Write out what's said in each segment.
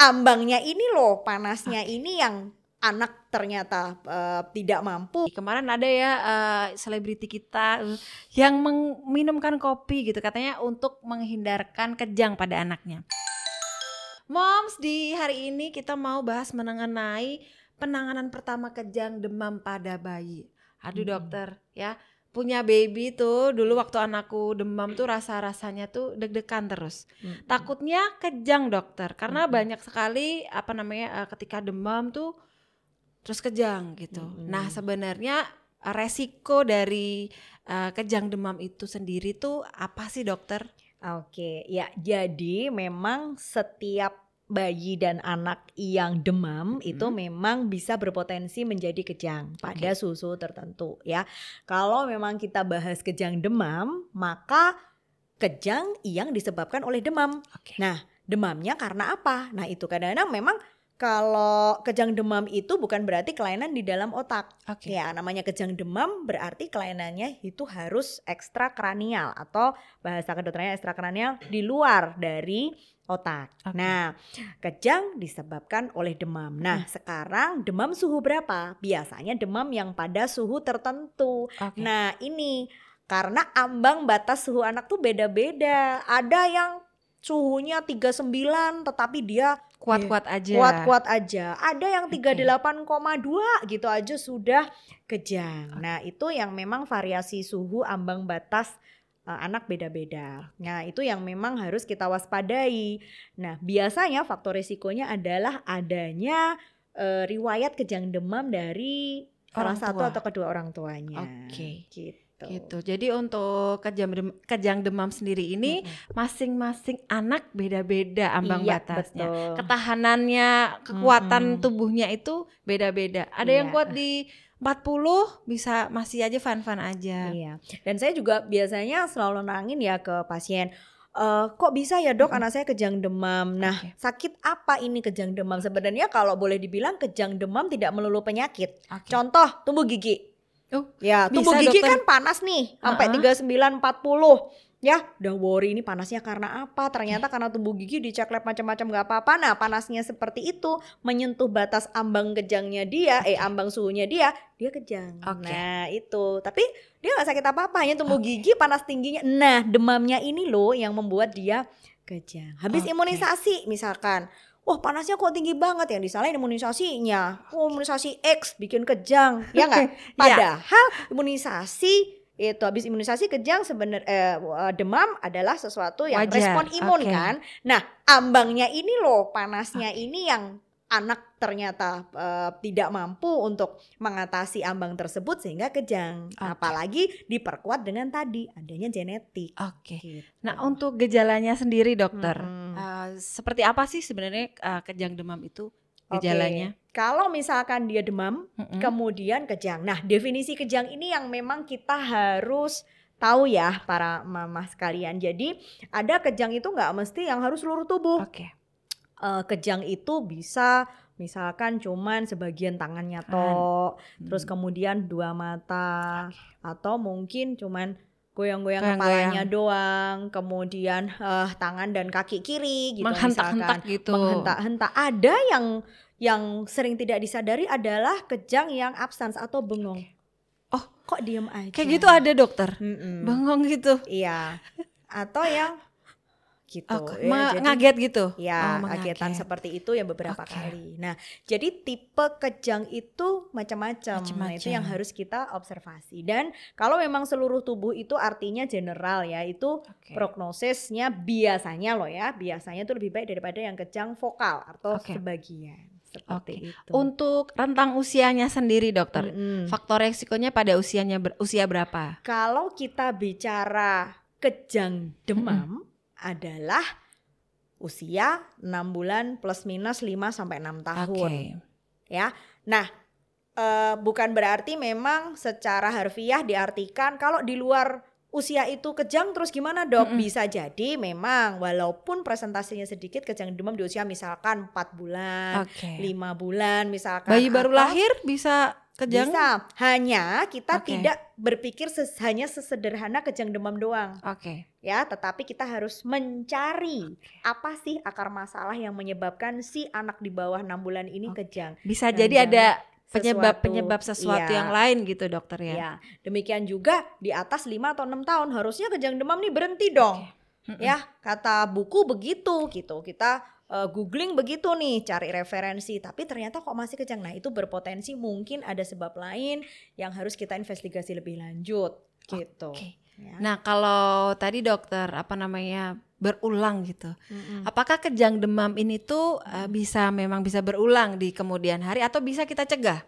ambangnya ini loh panasnya ini yang anak ternyata uh, tidak mampu. Kemarin ada ya uh, selebriti kita uh, yang meminumkan kopi gitu katanya untuk menghindarkan kejang pada anaknya. Moms, di hari ini kita mau bahas mengenai penanganan pertama kejang demam pada bayi. Aduh hmm. dokter, ya punya baby tuh dulu waktu anakku demam tuh rasa-rasanya tuh deg-degan terus. Hmm. Takutnya kejang dokter karena hmm. banyak sekali apa namanya ketika demam tuh terus kejang gitu. Hmm. Nah sebenarnya eh, resiko dari uh, kejang demam itu sendiri tuh apa sih dokter? Oke, ya jadi memang setiap bayi dan anak yang demam hmm. itu memang bisa berpotensi menjadi kejang pada okay. susu tertentu ya. Kalau memang kita bahas kejang demam, maka kejang yang disebabkan oleh demam. Okay. Nah, demamnya karena apa? Nah, itu kadang-kadang memang kalau kejang demam itu bukan berarti kelainan di dalam otak. Okay. Ya, namanya kejang demam berarti kelainannya itu harus ekstra kranial atau bahasa kedokterannya ekstra kranial di luar dari otak. Okay. Nah, kejang disebabkan oleh demam. Nah, hmm. sekarang demam suhu berapa? Biasanya demam yang pada suhu tertentu. Okay. Nah, ini karena ambang batas suhu anak tuh beda-beda. Ada yang suhunya 39 tetapi dia kuat-kuat iya. aja. Kuat-kuat aja. Ada yang 38,2 okay. gitu aja sudah kejang. Nah, itu yang memang variasi suhu ambang batas uh, anak beda-beda. Nah, itu yang memang harus kita waspadai. Nah, biasanya faktor risikonya adalah adanya uh, riwayat kejang demam dari orang salah satu atau kedua orang tuanya. Oke. Okay. Gitu gitu. Gitu. Jadi untuk kejang dem kejang demam sendiri ini masing-masing hmm. anak beda-beda ambang iya, batasnya. Betul. Ketahanannya, kekuatan hmm. tubuhnya itu beda-beda. Ada iya. yang kuat di 40 bisa masih aja fun-fun aja. Iya. Dan saya juga biasanya selalu nangin ya ke pasien Uh, kok bisa ya dok hmm. anak saya kejang demam. Nah okay. sakit apa ini kejang demam? Sebenarnya kalau boleh dibilang kejang demam tidak melulu penyakit. Okay. Contoh tumbuh gigi. Oh, ya, tubuh gigi dokter. kan panas nih, sampai tiga sembilan empat puluh. Ya, udah worry ini panasnya karena apa? Ternyata karena tubuh gigi dicek lab macam-macam nggak apa-apa. Nah, panasnya seperti itu menyentuh batas ambang kejangnya dia, eh ambang suhunya dia, dia kejang. Okay. Nah, itu. Tapi dia nggak sakit apa-apa, hanya tumbuh okay. gigi panas tingginya. Nah, demamnya ini loh yang membuat dia kejang. Habis okay. imunisasi misalkan wah panasnya kok tinggi banget yang disalahin imunisasinya. Oh, imunisasi X bikin kejang, ya nggak? Iya. Padahal imunisasi itu habis imunisasi kejang sebenarnya eh, demam adalah sesuatu yang Wajar. respon imun okay. kan. Nah, ambangnya ini loh panasnya okay. ini yang anak ternyata uh, tidak mampu untuk mengatasi ambang tersebut sehingga kejang. Okay. Apalagi diperkuat dengan tadi adanya genetik. Oke. Okay. Gitu. Nah untuk gejalanya sendiri dokter, hmm. uh, seperti apa sih sebenarnya uh, kejang demam itu gejalanya? Okay. Kalau misalkan dia demam, -hmm. kemudian kejang. Nah definisi kejang ini yang memang kita harus tahu ya para mama sekalian. Jadi ada kejang itu nggak mesti yang harus seluruh tubuh. Oke. Okay uh, kejang itu bisa misalkan cuman sebagian tangannya toh, hmm. terus kemudian dua mata okay. atau mungkin cuman goyang-goyang kepalanya doang, kemudian uh, tangan dan kaki kiri gitu menghentak-hentak gitu. Menghentak-hentak. Ada yang yang sering tidak disadari adalah kejang yang absens atau bengong. Okay. Oh, kok diem aja? Kayak gitu ada dokter. Mm -mm. Bengong gitu. Iya. Atau yang gitu. Oh, ya, jadi, ngaget gitu. Ya, oh, kagetan seperti itu ya beberapa okay. kali. Nah, jadi tipe kejang itu macam-macam. Nah, itu yang harus kita observasi. Dan kalau memang seluruh tubuh itu artinya general ya, itu okay. prognosisnya biasanya loh ya, biasanya itu lebih baik daripada yang kejang vokal atau okay. sebagian. Seperti okay. itu. Untuk rentang usianya sendiri, dokter, mm -hmm. faktor resikonya pada usianya ber, usia berapa? Kalau kita bicara kejang demam, mm -hmm adalah usia 6 bulan plus minus 5 sampai 6 tahun. Okay. Ya. Nah, e, bukan berarti memang secara harfiah diartikan kalau di luar usia itu kejang terus gimana dok? Mm -hmm. Bisa jadi memang walaupun presentasinya sedikit kejang demam di usia misalkan 4 bulan, okay. 5 bulan misalkan. Bayi baru lahir bisa kejang? Bisa. Hanya kita Oke. tidak berpikir ses- hanya sesederhana kejang demam doang. Oke. Ya, tetapi kita harus mencari apa sih akar masalah yang menyebabkan si anak di bawah enam bulan ini Oke. kejang. Bisa Dan jadi ada penyebab sesuatu. penyebab sesuatu Iya. yang lain gitu dokter ya. Ya, demikian juga di atas 5 atau enam tahun harusnya kejang demam nih berhenti dong. Mm-mm. Ya, kata buku begitu gitu. Kita eh, googling begitu nih, cari referensi, tapi ternyata kok masih kejang. Nah, itu berpotensi mungkin ada sebab lain yang harus kita investigasi lebih lanjut gitu. Oke. Ya. Nah kalau tadi dokter apa namanya berulang gitu, Mm-mm. apakah kejang demam ini tuh eh, bisa memang bisa berulang di kemudian hari atau bisa kita cegah?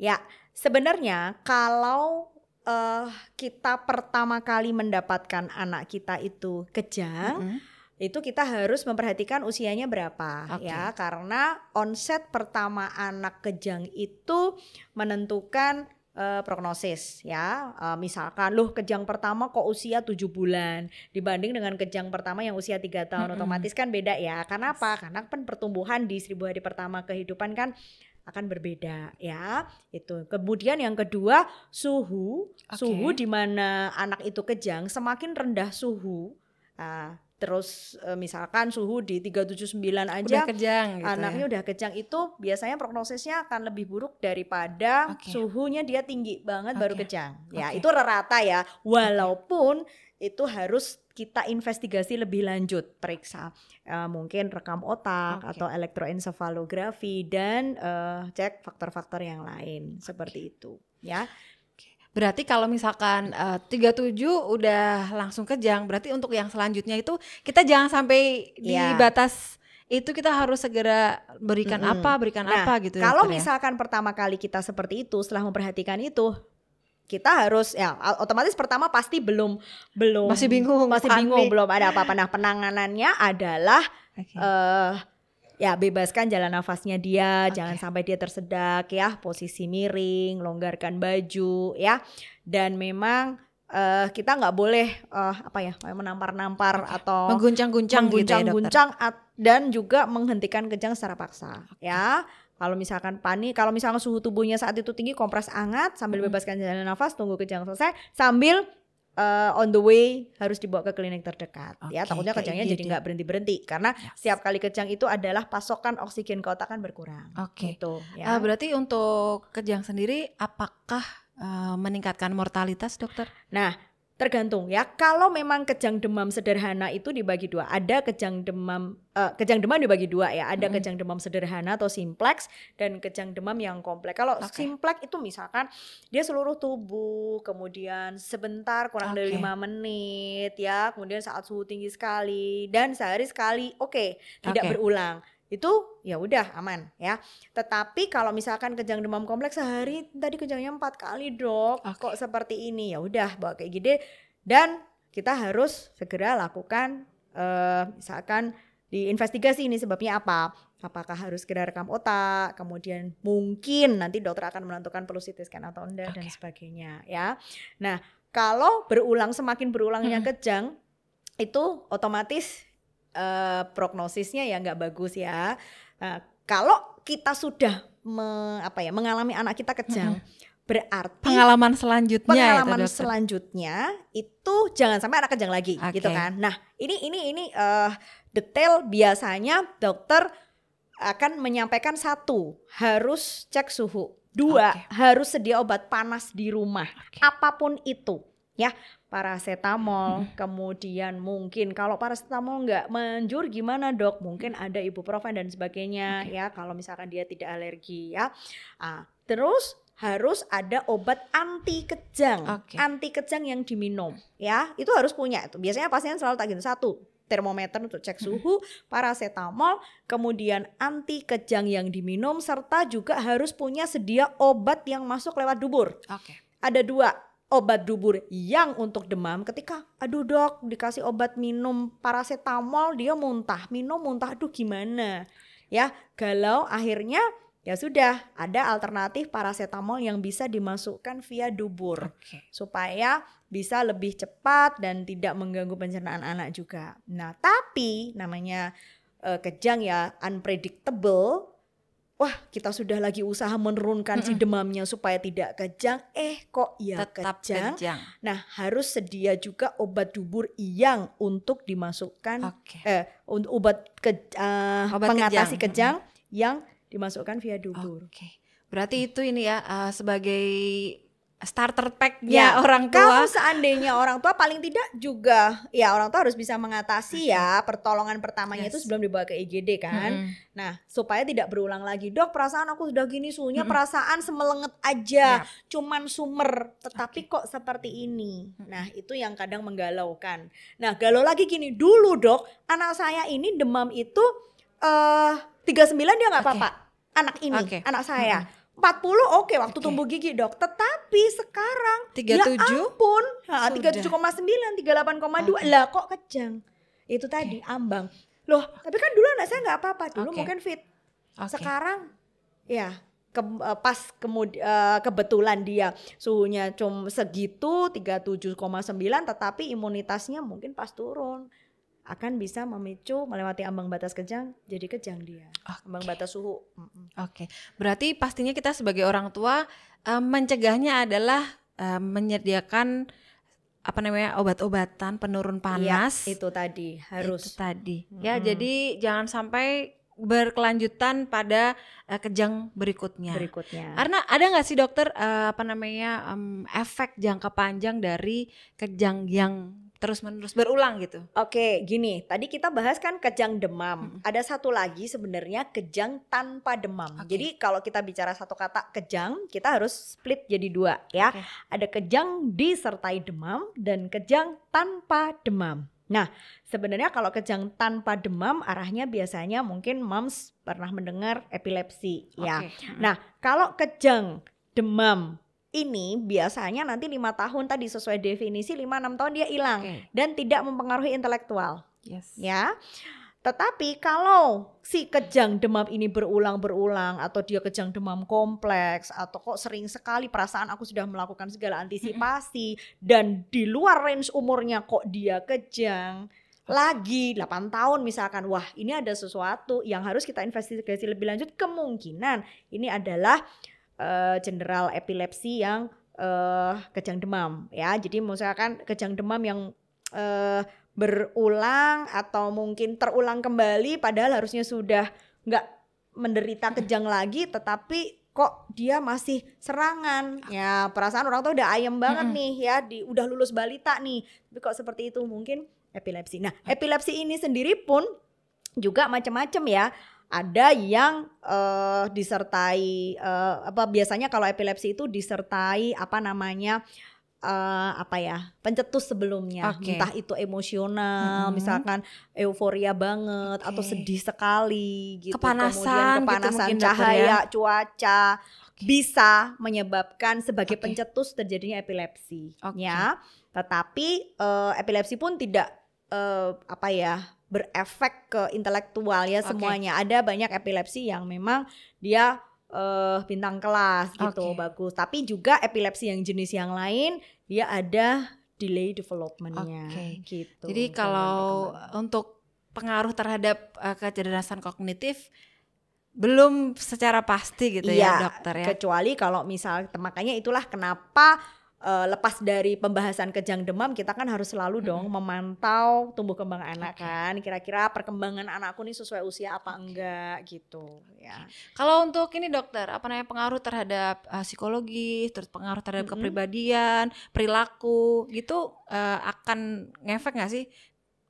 Ya, sebenarnya kalau eh, kita pertama kali mendapatkan anak kita itu kejang, Mm-mm. Itu kita harus memperhatikan usianya berapa Oke. ya, karena onset pertama anak kejang itu menentukan eh, prognosis ya. Eh, misalkan loh kejang pertama kok usia 7 bulan dibanding dengan kejang pertama yang usia tiga tahun Mm-mm. otomatis kan beda ya. Karena apa? Karena kan pertumbuhan di seribu hari pertama kehidupan kan akan berbeda ya. Itu. Kemudian yang kedua suhu, Oke. suhu di mana anak itu kejang semakin rendah suhu. ah, terus eh, misalkan suhu di 379 Udah aja kejang gitu anaknya ya. udah kejang itu biasanya prognosisnya akan lebih buruk daripada Oke. suhunya dia tinggi banget baru Oke. kejang. Ya, Oke. itu rata ya. Walaupun itu harus kita investigasi lebih lanjut, periksa eh, mungkin rekam otak Oke. atau elektroensefalografi dan eh, cek faktor-faktor yang lain seperti itu, ya. Berarti kalau misalkan eh, 37 udah langsung kejang, berarti untuk yang selanjutnya itu kita jangan sampai di Iya. batas itu kita harus segera berikan Mm-mm. apa, berikan Nah, apa gitu. Kalau dokter ya. misalkan pertama kali kita seperti itu, setelah memperhatikan itu, kita harus ya otomatis pertama pasti belum belum masih bingung, masih panik. bingung belum ada apa-apa. Nah penanganannya adalah Oke. eh ya bebaskan jalan nafasnya dia, Oke. jangan sampai dia tersedak ya, posisi miring, longgarkan baju ya, dan memang eh kita nggak boleh eh, apa ya menampar-nampar atau mengguncang-guncang gitu ya mengguncang-guncang dan juga menghentikan kejang secara paksa ya. Kalau misalkan panik kalau misalkan suhu tubuhnya saat itu tinggi kompres hangat sambil bebaskan jalan nafas tunggu kejang selesai sambil eh, on the way harus dibawa ke klinik terdekat ya Oke, takutnya kejangnya jadi gitu. nggak berhenti berhenti karena Yes. setiap kali kejang itu adalah pasokan oksigen ke otak kan berkurang Oke. gitu Ah, ya berarti untuk kejang sendiri apakah eh, meningkatkan mortalitas dokter? Nah, tergantung ya. Kalau memang kejang demam sederhana itu dibagi dua. Ada kejang demam eh, kejang demam dibagi dua ya. Ada Mm-mm. kejang demam sederhana atau simplex dan kejang demam yang kompleks. Kalau Oke. simplex itu misalkan dia seluruh tubuh, kemudian sebentar kurang dari Oke. lima menit ya, kemudian saat suhu tinggi sekali dan sehari sekali. Oke, tidak Oke. berulang. Itu ya udah aman ya. Tetapi kalau misalkan kejang demam kompleks sehari tadi kejangnya empat kali dok, Oke. kok seperti ini ya udah bawa kayak gini dan kita harus segera lakukan eh, misalkan diinvestigasi ini sebabnya apa. Apakah harus segera rekam otak, kemudian mungkin nanti dokter akan menentukan perlu CT scan atau enggak dan Oke. sebagainya ya. Nah kalau berulang semakin berulangnya Mm-mm. kejang itu otomatis eh, prognosisnya ya nggak bagus ya. Nah, kalau kita sudah me- apa ya mengalami anak kita kejang, berarti Pengalaman selanjutnya pengalaman itu dokter. selanjutnya itu jangan sampai anak kejang lagi Oke. gitu kan. Nah, ini ini ini eh, detail biasanya dokter akan menyampaikan satu, harus cek suhu. Dua, Oke. harus sedia obat panas di rumah. Oke. Apa pun itu, ya. Paracetamol, kemudian mungkin kalau paracetamol nggak manjur gimana dok? Mungkin ada ibuprofen dan sebagainya Oke. ya kalau misalkan dia tidak alergi ya. Ah, terus harus ada obat anti kejang, Oke. anti kejang yang diminum ya. Itu harus punya itu. Biasanya pasien selalu tak gitu satu termometer untuk cek suhu, paracetamol, kemudian anti kejang yang diminum serta juga harus punya sedia obat yang masuk lewat dubur Oke. ada dua obat dubur yang untuk demam ketika aduh dok dikasih obat minum paracetamol dia muntah minum muntah aduh gimana ya galau akhirnya ya sudah ada alternatif paracetamol yang bisa dimasukkan via dubur Oke. supaya bisa lebih cepat dan tidak mengganggu pencernaan anak juga. Nah, tapi namanya eh, kejang ya unpredictable. Wah kita sudah lagi usaha menurunkan si demamnya supaya tidak kejang, eh kok ya Tetap kejang. kejang. Nah harus sedia juga obat dubur yang untuk dimasukkan Oke. eh untuk obat ke, eh, Obat pengatasi kejang. kejang, yang dimasukkan via dubur. Oke. Berarti itu ini ya eh, sebagai starter pack-nya Ya, orang Kalau tua. seandainya orang tua paling tidak juga ya orang tua harus bisa mengatasi ya pertolongan pertamanya itu Yes. sebelum dibawa ke IGD kan. Mm-mm. Nah, supaya tidak berulang lagi. Dok, perasaan aku sudah gini suhunya Mm-mm. perasaan semelenget aja, Ya. cuman sumer, tetapi kok seperti ini. Nah, itu yang kadang menggalaukan. Nah, galau lagi gini, dulu Dok, anak saya ini demam itu eh 39 dia nggak apa-apa. Anak ini, Oke. anak saya. 40 oke waktu Oke. tumbuh gigi, Dok. Tetapi sekarang 37 Ya ampun, Sudah. 37,9, 38,2 Oke. lah kok kejang. Itu tadi ambang. Loh, tapi kan dulu anak saya nggak apa-apa, dulu Oke. mungkin fit. Oke. Sekarang ya ke- eh, pas kemudian kebetulan dia suhunya cuma segitu 37,9 tetapi imunitasnya mungkin pas turun akan bisa memicu melewati ambang batas kejang jadi kejang dia. Ambang Oke. batas suhu. Oke, berarti pastinya kita sebagai orang tua eh, mencegahnya adalah eh, menyediakan apa namanya obat-obatan penurun panas. Iya, itu tadi Itu harus. tadi. Ya, Mm-mm. jadi jangan sampai berkelanjutan pada eh, kejang berikutnya. berikutnya. Karena ada nggak sih dokter eh, apa namanya em, efek jangka panjang dari kejang yang terus-menerus berulang gitu? Oke, gini, tadi kita bahas kan kejang demam. Mm-mm. Ada satu lagi sebenarnya kejang tanpa demam. Oke. Jadi kalau kita bicara satu kata kejang, kita harus split jadi dua ya. Oke. Ada kejang disertai demam dan kejang tanpa demam. Nah, sebenarnya kalau kejang tanpa demam arahnya biasanya mungkin moms pernah mendengar epilepsi ya. Oke. Nah, kalau kejang demam ini biasanya nanti lima tahun tadi sesuai definisi 5-6 tahun dia hilang Oke. dan tidak mempengaruhi intelektual Yes. ya. Tetapi kalau si kejang demam ini berulang-berulang atau dia kejang demam kompleks atau kok sering sekali perasaan aku sudah melakukan segala antisipasi dan di luar range umurnya kok dia kejang lagi 8 tahun misalkan wah ini ada sesuatu yang harus kita investigasi lebih lanjut kemungkinan ini adalah eh, general epilepsi yang eh, kejang demam ya. Jadi misalkan kejang demam yang eh, berulang atau mungkin terulang kembali padahal harusnya sudah nggak menderita kejang lagi tetapi kok dia masih serangan. Ya perasaan orang tuh udah ayam banget Mm-mm. nih ya di udah lulus balita nih. Tapi kok seperti itu? Mungkin epilepsi. Nah epilepsi ini sendiri pun juga macam-macam ya ada yang eh, disertai eh, apa biasanya kalau epilepsi itu disertai apa namanya eh, apa ya pencetus sebelumnya Oke. entah itu emosional Mhm. misalkan euforia banget atau Oke. sedih sekali gitu Kepanasan kemudian gitu kepanasan mungkin, dokter, cahaya ya? cuaca bisa menyebabkan sebagai Oke. pencetus terjadinya epilepsi Oke. ya tetapi eh, epilepsi pun tidak eh, apa ya berefek ke intelektual ya semuanya ada banyak epilepsi yang memang dia eh, bintang kelas gitu Oke. bagus tapi juga epilepsi yang jenis yang lain dia ada delay developmentnya Oke. gitu Jadi kalau untuk pengaruh terhadap uh, kecerdasan kognitif belum secara pasti gitu Iya, ya dokter ya. kecuali kalau misal makanya itulah kenapa eh, lepas dari pembahasan kejang demam kita kan harus selalu dong memantau tumbuh kembang anak Oke. kan. Kira-kira perkembangan anakku nih sesuai usia apa enggak gitu ya. Kalau untuk ini dokter, apa namanya pengaruh terhadap uh, psikologi, terus pengaruh terhadap Mm-mm. kepribadian, perilaku, gitu uh, akan ngefek nggak sih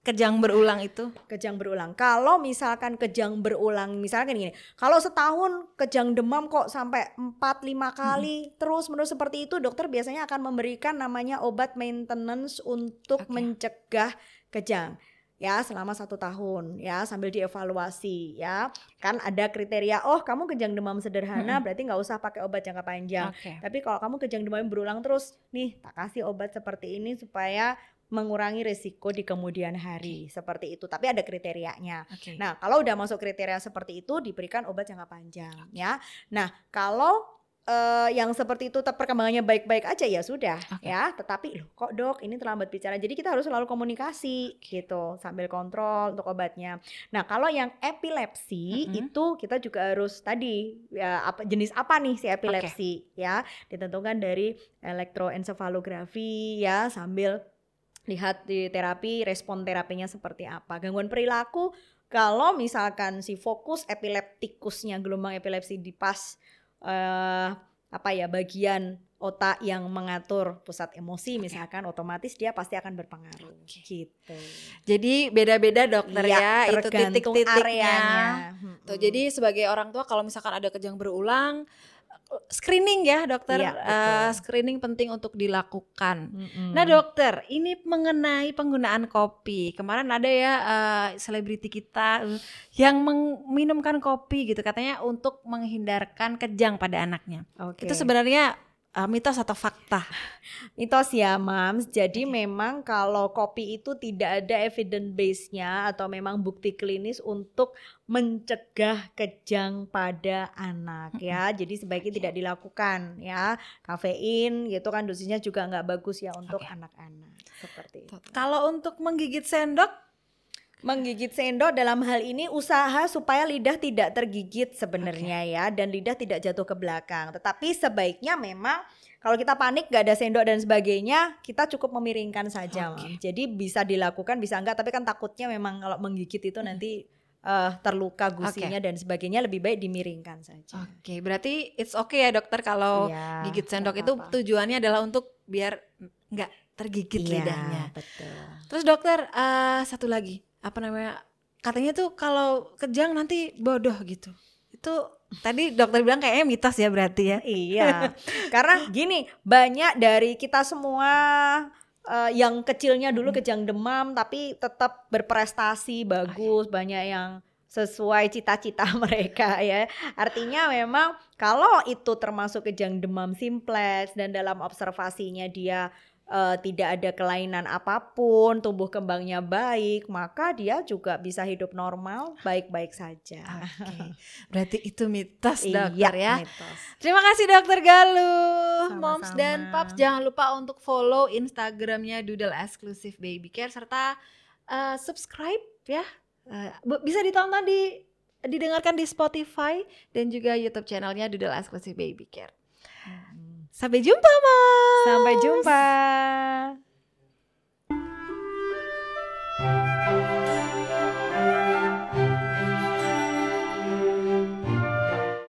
kejang berulang itu? kejang berulang kalau misalkan kejang berulang misalkan gini kalau setahun kejang demam kok sampai 4 5 kali terus menerus seperti itu dokter biasanya akan memberikan namanya obat maintenance untuk Oke. mencegah kejang ya selama satu tahun ya sambil dievaluasi ya kan ada kriteria oh kamu kejang demam sederhana Mm-mm. berarti nggak usah pakai obat jangka panjang Oke. tapi kalau kamu kejang demam berulang terus nih tak kasih obat seperti ini supaya mengurangi risiko di kemudian hari seperti itu tapi ada kriterianya Oke. Nah, kalau udah masuk kriteria seperti itu diberikan obat jangka panjang ya. Nah, kalau uh, yang seperti itu perkembangannya baik-baik aja ya sudah Oke. ya. Tetapi loh kok dok ini terlambat bicara. Jadi kita harus selalu komunikasi gitu sambil kontrol untuk obatnya. Nah kalau yang epilepsi Mm-mm. itu kita juga harus tadi ya apa jenis apa nih si epilepsi ya ditentukan dari elektroensefalografi ya sambil lihat di terapi respon terapinya seperti apa. Gangguan perilaku kalau misalkan si fokus epileptikusnya gelombang epilepsi di pas eh apa ya bagian otak yang mengatur pusat emosi misalkan otomatis dia pasti akan berpengaruh Oke. gitu. Jadi beda-beda dokter Iya, ya itu titik-titiknya. areanya. Tuh, jadi sebagai orang tua kalau misalkan ada kejang berulang screening ya dokter Eh, betul. screening penting untuk dilakukan. Mm-mm. Nah dokter, ini mengenai penggunaan kopi. Kemarin ada ya eh, selebriti kita eh, yang meminumkan kopi gitu katanya untuk menghindarkan kejang pada anaknya. Oke. Itu sebenarnya eh, mitos atau fakta? Mitos ya, Mams. Jadi memang kalau kopi itu tidak ada evidence base-nya atau memang bukti klinis untuk mencegah kejang pada anak ya. Jadi sebaiknya tidak dilakukan ya. Kafein gitu kan dosisnya juga nggak bagus ya untuk anak-anak. Seperti itu. Kalau untuk menggigit sendok, Menggigit sendok dalam hal ini usaha supaya lidah tidak tergigit sebenarnya ya dan lidah tidak jatuh ke belakang. Tetapi sebaiknya memang kalau kita panik gak ada sendok dan sebagainya, kita cukup memiringkan saja. Oke. Mam. Jadi bisa dilakukan bisa enggak, tapi kan takutnya memang kalau menggigit itu nanti eh, terluka gusinya dan sebagainya lebih baik dimiringkan saja. Oke, berarti it's okay ya dokter kalau Iya, gigit sendok itu apa-apa. tujuannya adalah untuk biar nggak tergigit Iya, lidahnya. Betul. Terus dokter eh, satu lagi apa namanya? Katanya tuh kalau kejang nanti bodoh gitu. Itu tadi dokter bilang kayaknya mitos ya berarti ya. Iya, karena gini banyak dari kita semua eh, yang kecilnya dulu kejang demam tapi tetap berprestasi bagus, banyak yang sesuai cita-cita mereka ya. Artinya memang kalau itu termasuk kejang demam simplex dan dalam observasinya dia eh, tidak ada kelainan apa pun, tumbuh kembangnya baik, maka dia juga bisa hidup normal baik-baik saja. Oke. Berarti itu mitos Iya, dokter ya. mitos. Terima kasih dokter Galuh, moms Sama-sama. dan paps jangan lupa untuk follow Instagramnya Doodle Exclusive Baby Care serta eh, subscribe ya. Bu- bisa ditonton di didengarkan di Spotify dan juga YouTube channelnya Doodle Exclusive Baby Care. Sampai jumpa, Mom. Sampai jumpa.